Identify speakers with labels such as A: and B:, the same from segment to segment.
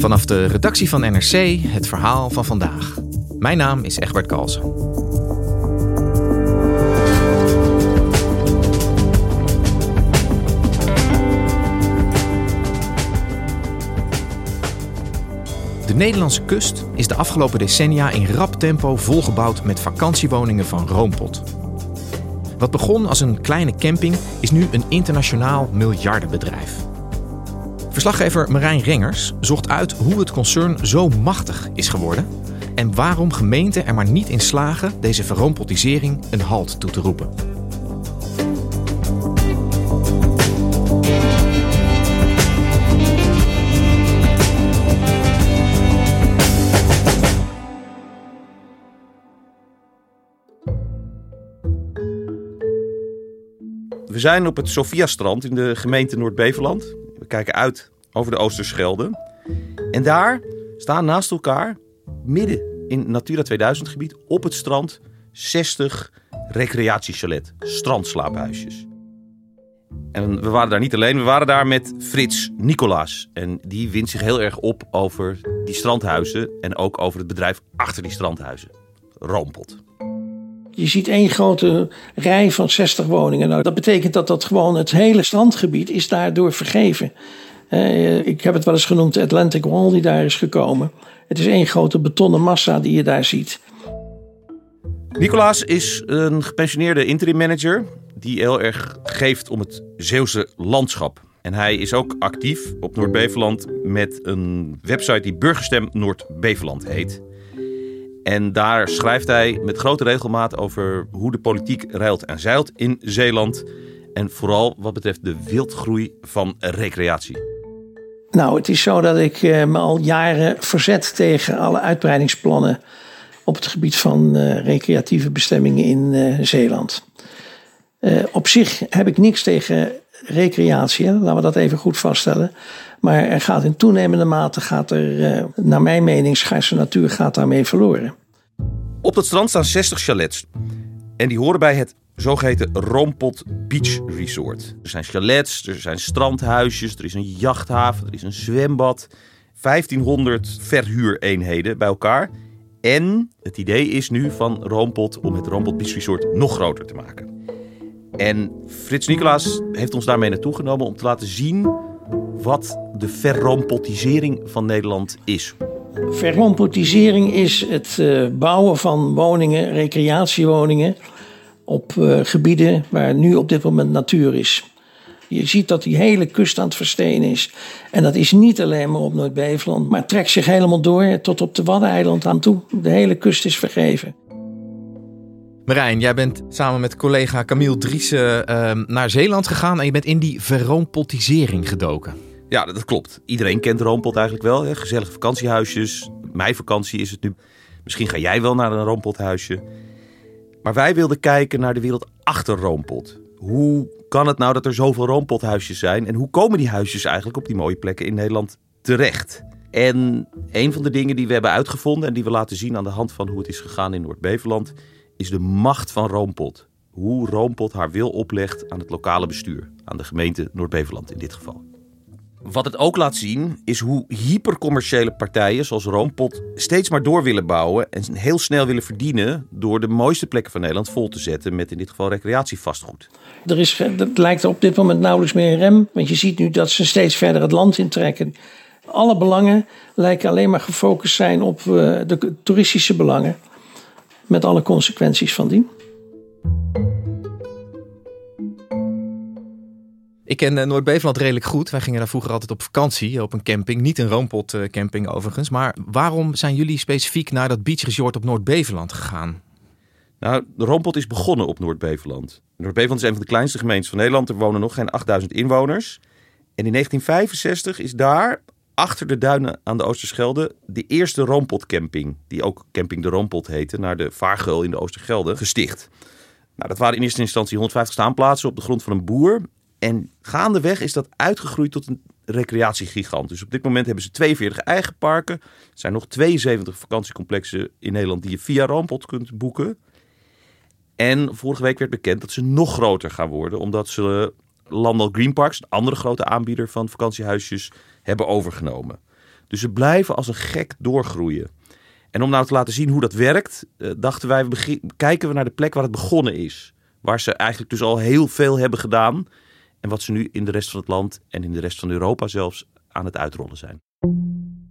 A: Vanaf de redactie van NRC het verhaal van vandaag. Mijn naam is Egbert Kalsen. De Nederlandse kust is de afgelopen decennia in rap tempo volgebouwd met vakantiewoningen van Roompot. Wat begon als een kleine camping is nu een internationaal miljardenbedrijf. Verslaggever Marijn Rengers zocht uit hoe het concern zo machtig is geworden en waarom gemeenten er maar niet in slagen deze verroompotisering een halt toe te roepen.
B: We zijn op het Sofia-strand in de gemeente Noord-Beveland. We kijken uit over de Oosterschelde. En daar staan naast elkaar, midden in Natura 2000 gebied, op het strand, 60 recreatiechalet, strandslaaphuisjes. En we waren daar niet alleen, we waren daar met Frits Nicolaas. En die wint zich heel erg op over die strandhuizen en ook over het bedrijf achter die strandhuizen. Roompot.
C: Je ziet één grote rij van 60 woningen. Nou, dat betekent dat dat gewoon het hele strandgebied is daardoor vergeven. Uh, ik heb het wel eens genoemd de Atlantic Wall die daar is gekomen. Het is één grote betonnen massa die je daar ziet.
B: Nicolaas is een gepensioneerde interim manager die heel erg geeft om het Zeeuwse landschap. En hij is ook actief op Noord-Beveland met een website die Burgerstem Noord-Beveland heet. En daar schrijft hij met grote regelmaat over hoe de politiek ruilt en zeilt in Zeeland. En vooral wat betreft de wildgroei van recreatie.
C: Nou, het is zo dat ik uh, me al jaren verzet tegen alle uitbreidingsplannen op het gebied van uh, recreatieve bestemmingen in uh, Zeeland. op zich heb ik niks tegen recreatie, laten we dat even goed vaststellen. Maar er gaat in toenemende mate, gaat er, naar mijn mening, schaarse natuur gaat daarmee verloren.
B: Op dat strand staan 60 chalets. En die horen bij het zogeheten Rompot Beach Resort. Er zijn chalets, er zijn strandhuisjes, er is een jachthaven, er is een zwembad. 1500 verhuureenheden bij elkaar. En het idee is nu van Roompot om het Roompot Beach Resort nog groter te maken. En Frits Nicolaas heeft ons daarmee naartoe genomen om te laten zien wat de verroompotisering van Nederland is.
C: Verrompotisering is het uh, bouwen van woningen, recreatiewoningen, op uh, gebieden waar nu op dit moment natuur is. Je ziet dat die hele kust aan het verstenen is. En dat is niet alleen maar op Noord-Beveland, maar trekt zich helemaal door tot op de Waddeneiland aan toe. De hele kust is vergeven.
A: Marijn, jij bent samen met collega Camille Driessen uh, naar Zeeland gegaan en je bent in die verroompotisering gedoken.
B: Ja, dat klopt. Iedereen kent Roompot eigenlijk wel. Hè? Gezellige vakantiehuisjes. Mijn vakantie is het nu. Misschien ga jij wel naar een Roompothuisje. Maar wij wilden kijken naar de wereld achter Roompot. Hoe kan het nou dat er zoveel Roompothuisjes zijn? En hoe komen die huisjes eigenlijk op die mooie plekken in Nederland terecht? En een van de dingen die we hebben uitgevonden en die we laten zien aan de hand van hoe het is gegaan in Noord-Beveland, is de macht van Roompot. Hoe Roompot haar wil oplegt aan het lokale bestuur, aan de gemeente Noord-Beveland in dit geval. Wat het ook laat zien is hoe hypercommerciële partijen zoals Roompot steeds maar door willen bouwen en heel snel willen verdienen door de mooiste plekken van Nederland vol te zetten met in dit geval recreatievastgoed.
C: Er is, het lijkt op dit moment nauwelijks meer een rem, want je ziet nu dat ze steeds verder het land intrekken. Alle belangen lijken alleen maar gefocust zijn op uh, de toeristische belangen, met alle consequenties van die.
A: Ik ken Noord-Beveland redelijk goed. Wij gingen daar vroeger altijd op vakantie, op een camping. Niet een roompot camping overigens. Maar waarom zijn jullie specifiek naar dat beachresort op Noord-Beveland gegaan?
B: Nou, de roompot is begonnen op Noord-Beveland. Noord-Beveland is een van de kleinste gemeentes van Nederland. Er wonen nog geen 8000 inwoners. En in 1965 is daar, achter de duinen aan de Oosterschelde, de eerste roompotcamping, die ook Camping de Roompot heette, naar de Vaargeul in de Oosterschelde, gesticht. Nou, dat waren in eerste instantie 150 staanplaatsen op de grond van een boer. En gaandeweg is dat uitgegroeid tot een recreatiegigant. Dus op dit moment hebben ze 42 eigen parken. Er zijn nog 72 vakantiecomplexen in Nederland die je via Roompot kunt boeken. En vorige week werd bekend dat ze nog groter gaan worden, omdat ze Landal Green Parks, een andere grote aanbieder van vakantiehuisjes, hebben overgenomen. Dus ze blijven als een gek doorgroeien. En om nou te laten zien hoe dat werkt, eh, dachten wij, kijken we naar de plek waar het begonnen is. Waar ze eigenlijk dus al heel veel hebben gedaan. En wat ze nu in de rest van het land en in de rest van Europa zelfs aan het uitrollen zijn.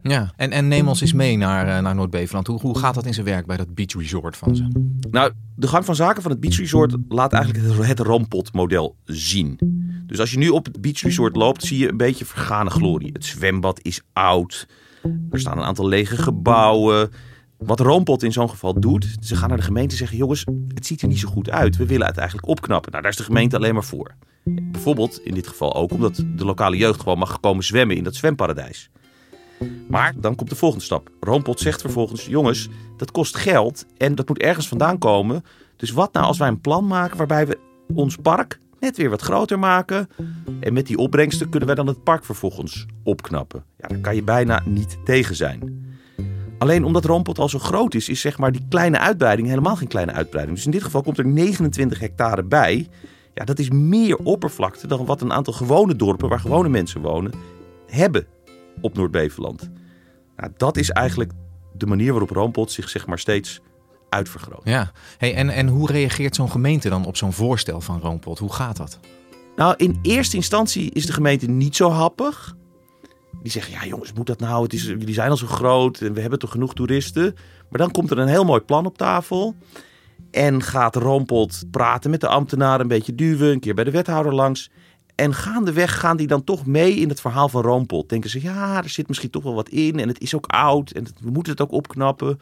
A: Ja, en, en neem ons eens mee naar, uh, naar Noord-Beveland. Hoe, hoe gaat dat in zijn werk bij dat beach resort van ze?
B: Nou, de gang van zaken van het beach resort laat eigenlijk het, het rampot-model zien. Dus als je nu op het beach resort loopt, zie je een beetje vergane glorie. Het zwembad is oud. Er staan een aantal lege gebouwen. Wat Roompot in zo'n geval doet, ze gaan naar de gemeente en zeggen: jongens, het ziet er niet zo goed uit. We willen het eigenlijk opknappen. Nou, daar is de gemeente alleen maar voor. Bijvoorbeeld in dit geval ook omdat de lokale jeugd gewoon mag komen zwemmen in dat zwemparadijs. Maar dan komt de volgende stap. Roompot zegt vervolgens: jongens, dat kost geld en dat moet ergens vandaan komen. Dus wat nou als wij een plan maken waarbij we ons park net weer wat groter maken. En met die opbrengsten kunnen wij dan het park vervolgens opknappen. Ja, daar kan je bijna niet tegen zijn. Alleen omdat Roompot al zo groot is, is zeg maar die kleine uitbreiding helemaal geen kleine uitbreiding. Dus in dit geval komt er 29 hectare bij. Ja, dat is meer oppervlakte dan wat een aantal gewone dorpen waar gewone mensen wonen hebben op Noord-Beveland. Nou, dat is eigenlijk de manier waarop Roompot zich zeg maar steeds uitvergroot.
A: Ja, hey, en, en hoe reageert zo'n gemeente dan op zo'n voorstel van Roompot? Hoe gaat dat?
B: Nou, in eerste instantie is de gemeente niet zo happig. Die zeggen, ja jongens, moet dat nou? Het is, jullie zijn al zo groot en we hebben toch genoeg toeristen. Maar dan komt er een heel mooi plan op tafel. En gaat Roompot praten met de ambtenaren, een beetje duwen, een keer bij de wethouder langs. En gaandeweg gaan die dan toch mee in het verhaal van Roompot. Denken ze, ja, er zit misschien toch wel wat in en het is ook oud en we moeten het ook opknappen.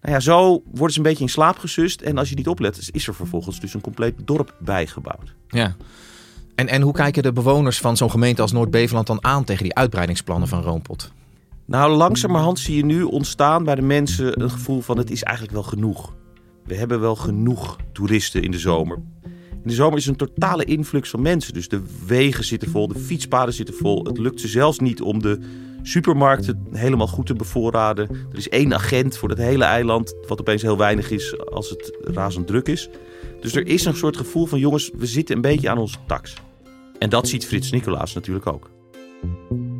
B: Nou ja, zo worden ze een beetje in slaap gesust. En als je niet oplet, is er vervolgens dus een compleet dorp bijgebouwd.
A: Ja. En, en hoe kijken de bewoners van zo'n gemeente als Noord-Beveland dan aan tegen die uitbreidingsplannen van Roompot?
B: Nou, langzamerhand zie je nu ontstaan bij de mensen een gevoel van het is eigenlijk wel genoeg. We hebben wel genoeg toeristen in de zomer. In de zomer is een totale influx van mensen. Dus de wegen zitten vol, de fietspaden zitten vol. Het lukt ze zelfs niet om de supermarkten helemaal goed te bevoorraden. Er is één agent voor het hele eiland, wat opeens heel weinig is als het razend druk is. Dus er is een soort gevoel van jongens, we zitten een beetje aan onze tax. En dat ziet Frits Nicolaas natuurlijk ook.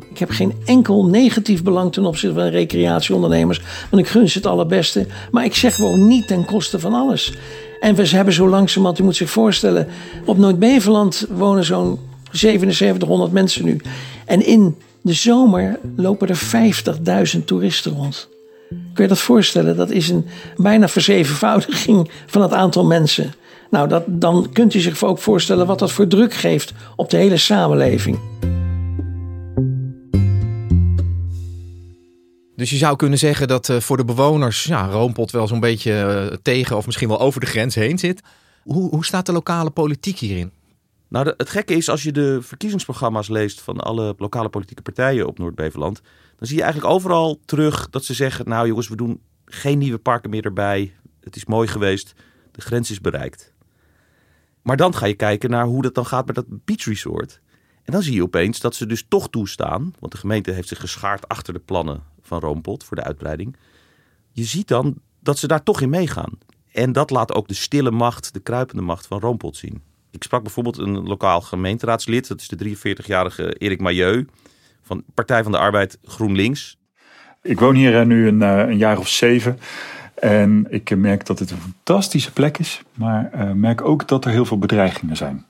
C: Ik heb geen enkel negatief belang ten opzichte van recreatieondernemers. Want ik gun ze het allerbeste. Maar ik zeg gewoon niet ten koste van alles. En we hebben zo langzamerhand, u moet zich voorstellen... op Noord-Beveland wonen zo'n 7700 mensen nu. En in de zomer lopen er 50.000 toeristen rond. Kun je dat voorstellen? Dat is een bijna verzevenvoudiging van het aantal mensen. Nou, dat, dan kunt u zich ook voorstellen wat dat voor druk geeft op de hele samenleving.
A: Dus je zou kunnen zeggen dat uh, voor de bewoners ja, Roompot wel zo'n beetje uh, tegen of misschien wel over de grens heen zit. Hoe, hoe staat de lokale politiek hierin?
B: Nou, het gekke is als je de verkiezingsprogramma's leest van alle lokale politieke partijen op Noord-Beveland, dan zie je eigenlijk overal terug dat ze zeggen: Nou, jongens, we doen geen nieuwe parken meer erbij. Het is mooi geweest, de grens is bereikt. Maar dan ga je kijken naar hoe dat dan gaat met dat beach resort. En dan zie je opeens dat ze dus toch toestaan, want de gemeente heeft zich geschaard achter de plannen van Roompot voor de uitbreiding. Je ziet dan dat ze daar toch in meegaan. En dat laat ook de stille macht, de kruipende macht van Roompot zien. Ik sprak bijvoorbeeld een lokaal gemeenteraadslid, dat is de 43-jarige Erik Mailleu van Partij van de Arbeid GroenLinks.
D: Ik woon hier eh, nu een, eh, een jaar of zeven. En ik merk dat het een fantastische plek is, maar merk ook dat er heel veel bedreigingen zijn.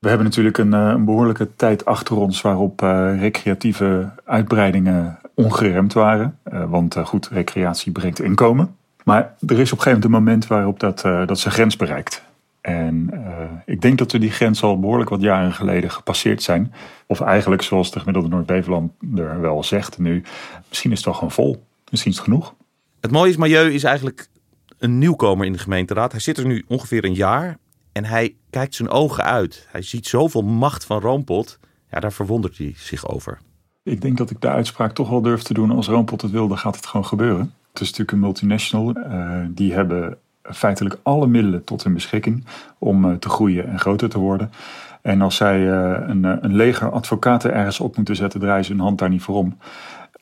D: We hebben natuurlijk een, een behoorlijke tijd achter ons waarop uh, recreatieve uitbreidingen ongeremd waren. Uh, want goed, recreatie brengt inkomen. Maar er is op een gegeven moment een moment waarop dat, dat zijn grens bereikt. En ik denk dat we die grens al behoorlijk wat jaren geleden gepasseerd zijn. Of eigenlijk, zoals de gemiddelde Noord-Beveland wel zegt nu, misschien is het wel gewoon vol. Misschien is het genoeg.
B: Het mooie is, Milieu is eigenlijk een nieuwkomer in de gemeenteraad. Hij zit er nu ongeveer een jaar en hij kijkt zijn ogen uit. Hij ziet zoveel macht van Roompot. Ja, daar verwondert hij zich over.
D: Ik denk dat ik de uitspraak toch wel durf te doen. Als Roompot het wil, dan gaat het gewoon gebeuren. Het is natuurlijk een multinational. Uh, die hebben feitelijk alle middelen tot hun beschikking om uh, te groeien en groter te worden. En als zij uh, een, een leger advocaten ergens op moeten zetten, draaien ze hun hand daar niet voor om.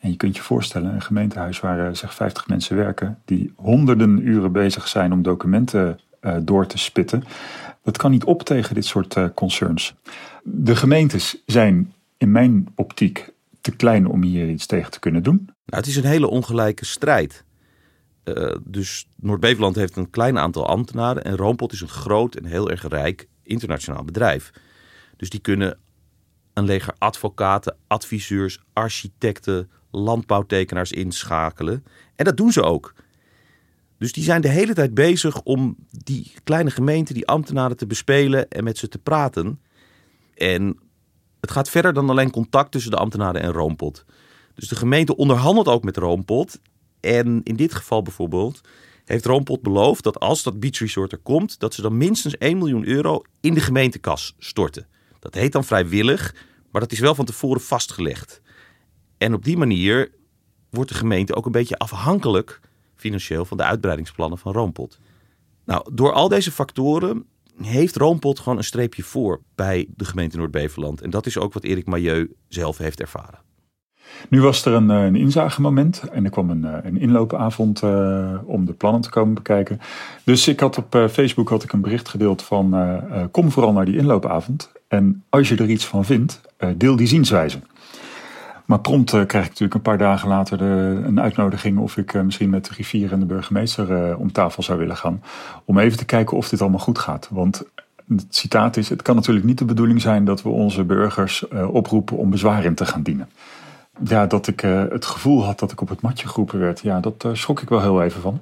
D: En je kunt je voorstellen, een gemeentehuis waar zeg 50 mensen werken, die honderden uren bezig zijn om documenten door te spitten. Dat kan niet op tegen dit soort concerns. De gemeentes zijn in mijn optiek te klein om hier iets tegen te kunnen doen?
B: Nou, het is een hele ongelijke strijd. Uh, dus Noord-Beveland heeft een klein aantal ambtenaren en Roompot is een groot en heel erg rijk internationaal bedrijf. Dus die kunnen een leger advocaten, adviseurs, architecten, landbouwtekenaars inschakelen. En dat doen ze ook. Dus die zijn de hele tijd bezig om die kleine gemeente, die ambtenaren te bespelen en met ze te praten. En het gaat verder dan alleen contact tussen de ambtenaren en Roompot. Dus de gemeente onderhandelt ook met Roompot. En in dit geval bijvoorbeeld heeft Roompot beloofd dat als dat beach resort er komt, dat ze dan minstens 1 miljoen euro in de gemeentekas storten. Dat heet dan vrijwillig, maar dat is wel van tevoren vastgelegd. En op die manier wordt de gemeente ook een beetje afhankelijk financieel van de uitbreidingsplannen van Roompot. Nou, door al deze factoren heeft Roompot gewoon een streepje voor bij de gemeente Noord-Beverland. En dat is ook wat Erik Mailleu zelf heeft ervaren.
D: Nu was er een, eh, een inzagemoment en er kwam een, eh, een inloopavond uh, om de plannen te komen bekijken. Dus ik had op Facebook had ik een bericht gedeeld van kom vooral naar die inloopavond. En als je er iets van vindt, deel die zienswijze. Maar prompt krijg ik natuurlijk een paar dagen later de, een uitnodiging of ik misschien met de griffier en de burgemeester om tafel zou willen gaan. Om even te kijken of dit allemaal goed gaat. Want het citaat is: Het kan natuurlijk niet de bedoeling zijn dat we onze burgers oproepen om bezwaar in te gaan dienen ja, dat ik het gevoel had dat ik op het matje geroepen werd. Ja, dat schrok ik wel heel even van.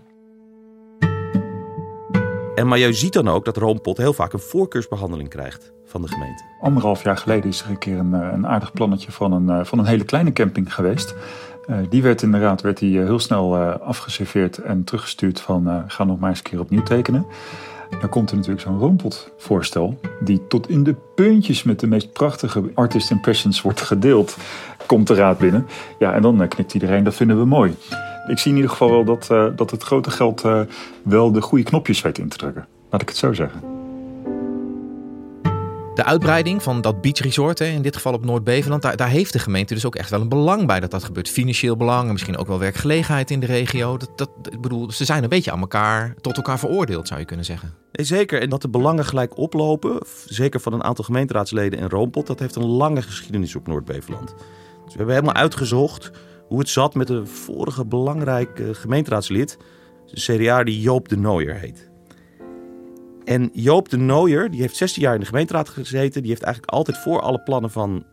B: En maar je ziet dan ook dat Roompot heel vaak een voorkeursbehandeling krijgt van de gemeente.
D: Anderhalf jaar geleden is er een keer een, eh, een aardig plannetje van een, van een hele kleine camping geweest. Uh, die werd inderdaad werd die, heel snel afgeserveerd en teruggestuurd van ga nog maar eens een keer opnieuw tekenen. Dan komt er natuurlijk zo'n roompot-voorstel, die tot in de puntjes met de meest prachtige artist impressions wordt gedeeld, komt de raad binnen. Ja, en dan eh, knikt iedereen, dat vinden we mooi. Ik zie in ieder geval wel dat, uh, dat het grote geld uh, wel de goede knopjes weet in te drukken. Laat ik het zo zeggen.
A: De uitbreiding van dat beach resort, in dit geval op Noord-Beveland, daar, daar, heeft de gemeente dus ook echt wel een belang bij dat dat gebeurt. Financieel belang en misschien ook wel werkgelegenheid in de regio. Dat, dat, ik bedoel, ze zijn een beetje aan elkaar, tot elkaar veroordeeld, zou je kunnen zeggen.
B: zeker, en dat de belangen gelijk oplopen, zeker van een aantal gemeenteraadsleden in Roompot, dat heeft een lange geschiedenis op Noord-Beveland. Dus we hebben helemaal uitgezocht hoe het zat met een vorige belangrijke gemeenteraadslid, de CDA die Joop de Nooier heet. En Joop de Nooier, die heeft 16 jaar in de gemeenteraad gezeten. Die heeft eigenlijk altijd voor alle plannen van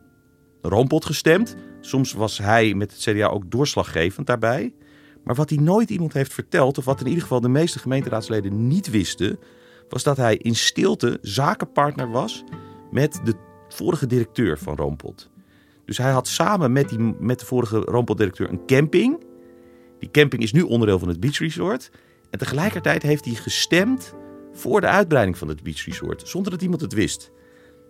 B: Roompot gestemd. Soms was hij met het CDA ook doorslaggevend daarbij. Maar wat hij nooit iemand heeft verteld, of wat in ieder geval de meeste gemeenteraadsleden niet wisten, was dat hij in stilte zakenpartner was met de vorige directeur van Roompot. Dus hij had samen met, die, met de vorige Roompot-directeur een camping. Die camping is nu onderdeel van het Beach Resort. En tegelijkertijd heeft hij gestemd voor de uitbreiding van het beach resort, zonder dat iemand het wist.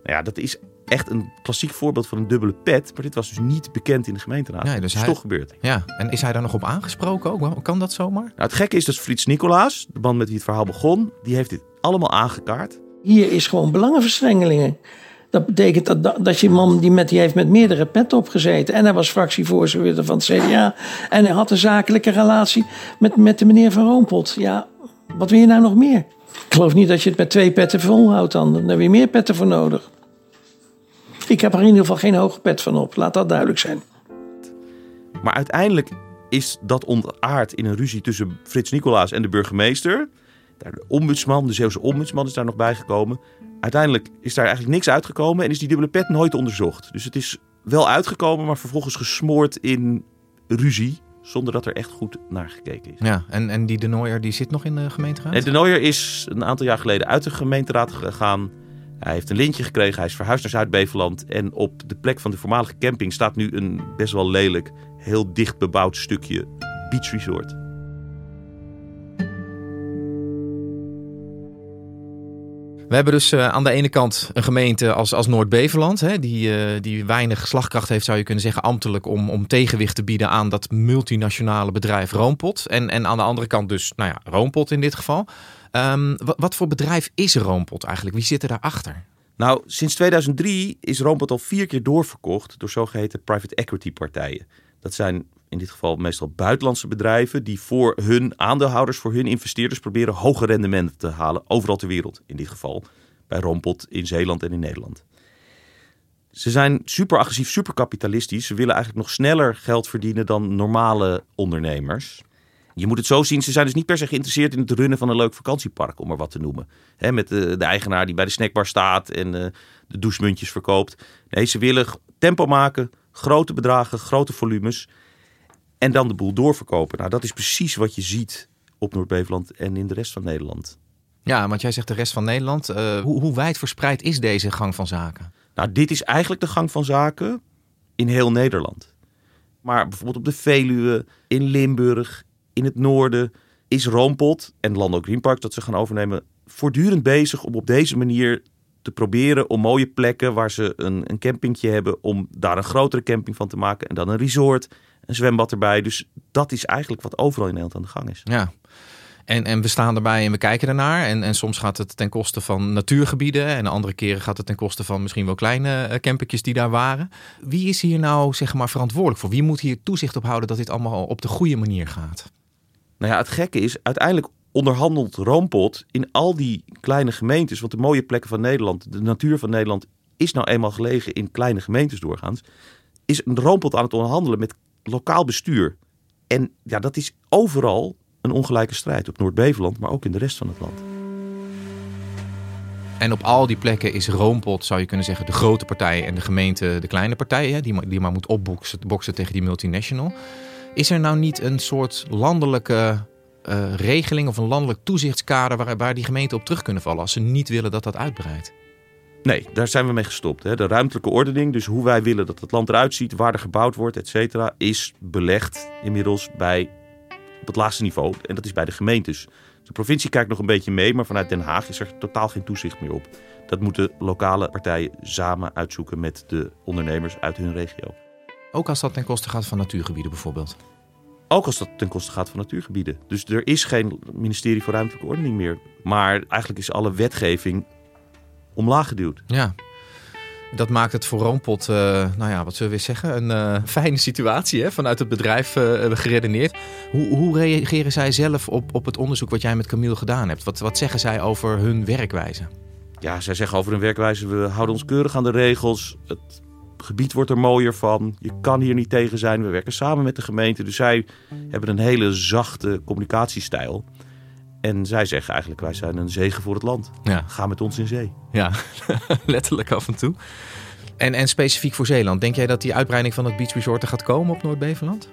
B: Nou ja, dat is echt een klassiek voorbeeld van een dubbele pet, maar dit was dus niet bekend in de gemeenteraad. Nee, dus dat is toch gebeurd.
A: Ja, en is hij daar nog op aangesproken ook? Kan dat zomaar? Nou,
B: het gekke is dat Frits Nicolaas, de man met wie het verhaal begon, die heeft dit allemaal aangekaart.
C: Hier is gewoon belangenverstrengelingen. Dat betekent dat, dat je man die, met, die heeft met meerdere pet opgezeten. En hij was fractievoorzitter van het CDA. En hij had een zakelijke relatie met, met de meneer Van Roompot. Ja, wat wil je nou nog meer? Ik geloof niet dat je het met twee petten volhoudt dan. Dan heb je meer petten voor nodig. Ik heb er in ieder geval geen hoge pet van op. Laat dat duidelijk zijn.
B: Maar uiteindelijk is dat ontaard in een ruzie tussen Frits Nicolaas en de burgemeester. De ombudsman, de Zeeuwse ombudsman is daar nog bijgekomen. Uiteindelijk is daar eigenlijk niks uitgekomen en is die dubbele pet nooit onderzocht. Dus het is wel uitgekomen, maar vervolgens gesmoord in ruzie. Zonder dat er echt goed naar gekeken is.
A: Ja, en, en die De Nooier die zit nog in de gemeenteraad?
B: Nee, De Nooier is een aantal jaar geleden uit de gemeenteraad gegaan. Hij heeft een lintje gekregen, hij is verhuisd naar Zuid-Beveland. En op de plek van de voormalige camping staat nu een best wel lelijk, heel dicht bebouwd stukje beach resort.
A: We hebben dus uh, aan de ene kant een gemeente als, als Noord-Beveland, die, uh, die weinig slagkracht heeft, zou je kunnen zeggen, ambtelijk om, om tegenwicht te bieden aan dat multinationale bedrijf Roompot. En, en aan de andere kant dus, nou ja, Roompot in dit geval. Um, wat, wat voor bedrijf is Roompot eigenlijk? Wie zit er daarachter?
B: Nou, sinds 2003 is Roompot al vier keer doorverkocht door zogeheten private equity partijen. Dat zijn in dit geval meestal buitenlandse bedrijven, die voor hun aandeelhouders, voor hun investeerders proberen hoge rendementen te halen overal ter wereld. In dit geval bij Rompot in Zeeland en in Nederland. Ze zijn super agressief, super kapitalistisch. Ze willen eigenlijk nog sneller geld verdienen dan normale ondernemers. Je moet het zo zien, ze zijn dus niet per se geïnteresseerd in het runnen van een leuk vakantiepark, om maar wat te noemen. met de, de, eigenaar die bij de snackbar staat en uh, de douchemuntjes verkoopt. Nee, ze willen tempo maken, grote bedragen, grote volumes. En dan de boel doorverkopen. Nou, dat is precies wat je ziet op Noord-Beveland en in de rest van Nederland.
A: Ja, want jij zegt de rest van Nederland. Uh, hoe, hoe wijd verspreid is deze gang van zaken?
B: Nou, dit is eigenlijk de gang van zaken in heel Nederland. Maar bijvoorbeeld op de Veluwe, in Limburg, in het noorden is Roompot en Lando Green Park dat ze gaan overnemen voortdurend bezig om op deze manier te proberen om mooie plekken waar ze een, een campingje hebben, om daar een grotere camping van te maken en dan een resort, een zwembad erbij. Dus dat is eigenlijk wat overal in Nederland aan de gang is.
A: Ja. En, en we staan erbij en we kijken ernaar. En, en soms gaat het ten koste van natuurgebieden. En andere keren gaat het ten koste van misschien wel kleine uh, campertjes die daar waren. Wie is hier nou zeg maar verantwoordelijk voor? Wie moet hier toezicht op houden dat dit allemaal op de goede manier gaat?
B: Nou ja, het gekke is, uiteindelijk onderhandelt Roompot in al die kleine gemeentes. Want de mooie plekken van Nederland, de natuur van Nederland, is nou eenmaal gelegen in kleine gemeentes doorgaans. Is een Roompot aan het onderhandelen met lokaal bestuur. En ja, dat is overal een ongelijke strijd. Op Noord-Beveland, maar ook in de rest van het land.
A: En op al die plekken is Roompot, zou je kunnen zeggen, de grote partij en de gemeente de kleine partij. die, maar, die maar moet opboksen boksen tegen die multinational. Is er nou niet een soort landelijke uh, regeling of een landelijk toezichtskader waar, waar die gemeenten op terug kunnen vallen als ze niet willen dat dat uitbreidt?
B: Nee, daar zijn we mee gestopt. Hè. De ruimtelijke ordening, dus hoe wij willen dat het land eruit ziet, waar er gebouwd wordt, et cetera, is belegd inmiddels bij op het laagste niveau. En dat is bij de gemeentes. De provincie kijkt nog een beetje mee, maar vanuit Den Haag is er totaal geen toezicht meer op. Dat moeten lokale partijen samen uitzoeken met de ondernemers uit hun regio.
A: Ook als dat ten koste gaat van natuurgebieden bijvoorbeeld?
B: Ook als dat ten koste gaat van natuurgebieden. Dus er is geen ministerie voor ruimtelijke ordening meer. Maar eigenlijk is alle wetgeving omlaag geduwd.
A: Ja. Dat maakt het voor Roompot, uh, nou ja, wat zullen we zeggen, een uh, fijne situatie hè? vanuit het bedrijf uh, geredeneerd. Hoe, hoe, reageren zij zelf op, op het onderzoek wat jij met Camille gedaan hebt? Wat, wat zeggen zij over hun werkwijze?
B: Ja, zij zeggen over hun werkwijze, we houden ons keurig aan de regels. Het gebied wordt er mooier van. Je kan hier niet tegen zijn. We werken samen met de gemeente. Dus zij hebben een hele zachte communicatiestijl. En zij zeggen eigenlijk, wij zijn een zegen voor het land. Ja. Ga met ons in zee.
A: Ja, letterlijk af en toe. En, en specifiek voor Zeeland, denk jij dat die uitbreiding van het beach resort er gaat komen op Noord-Beveland?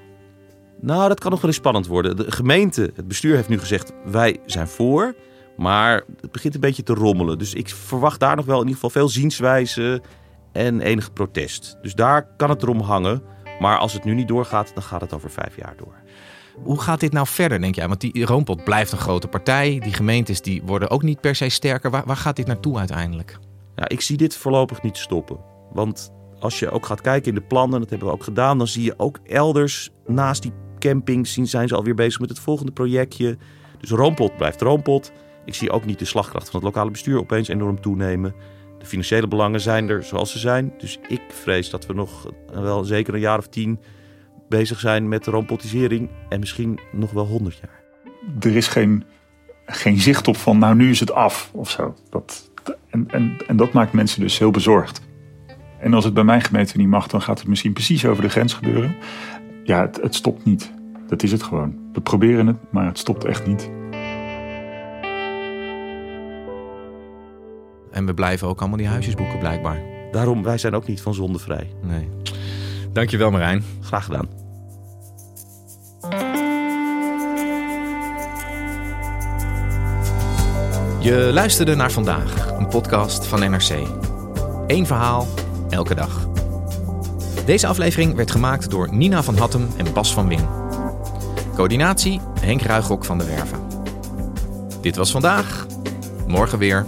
B: Nou, dat kan nog wel eens spannend worden. De gemeente, het bestuur heeft nu gezegd, wij zijn voor. Maar het begint een beetje te rommelen. Dus ik verwacht daar nog wel in ieder geval veel zienswijzen en enig protest. Dus daar kan het erom hangen. Maar als het nu niet doorgaat, dan gaat het over vijf jaar door.
A: Hoe gaat dit nou verder, denk jij? Want die Roompot blijft een grote partij. Die gemeentes die worden ook niet per se sterker. Waar, waar gaat dit naartoe uiteindelijk?
B: Ja, ik zie dit voorlopig niet stoppen. Want als je ook gaat kijken in de plannen, dat hebben we ook gedaan, dan zie je ook elders naast die camping zien, zijn ze alweer bezig met het volgende projectje. Dus Roompot blijft Roompot. Ik zie ook niet de slagkracht van het lokale bestuur opeens enorm toenemen. De financiële belangen zijn er zoals ze zijn. Dus ik vrees dat we nog wel zeker een jaar of tien bezig zijn met de rompotisering. En misschien nog wel honderd jaar.
D: Er is geen, geen zicht op van nou nu is het af of zo. Dat, en, en, en dat maakt mensen dus heel bezorgd. En als het bij mijn gemeente niet mag, dan gaat het misschien precies over de grens gebeuren. Ja, het, het stopt niet. Dat is het gewoon. We proberen het, maar het stopt echt niet.
A: En we blijven ook allemaal die huisjes boeken blijkbaar.
B: Daarom, wij zijn ook niet van zonde vrij.
A: Nee. Dankjewel Marijn.
B: Graag gedaan.
A: Je luisterde naar vandaag, een podcast van NRC. Eén verhaal, elke dag. Deze aflevering werd gemaakt door Nina van Hattem en Bas van Wing. Coördinatie Henk Ruigrok van de Werven. Dit was vandaag, morgen weer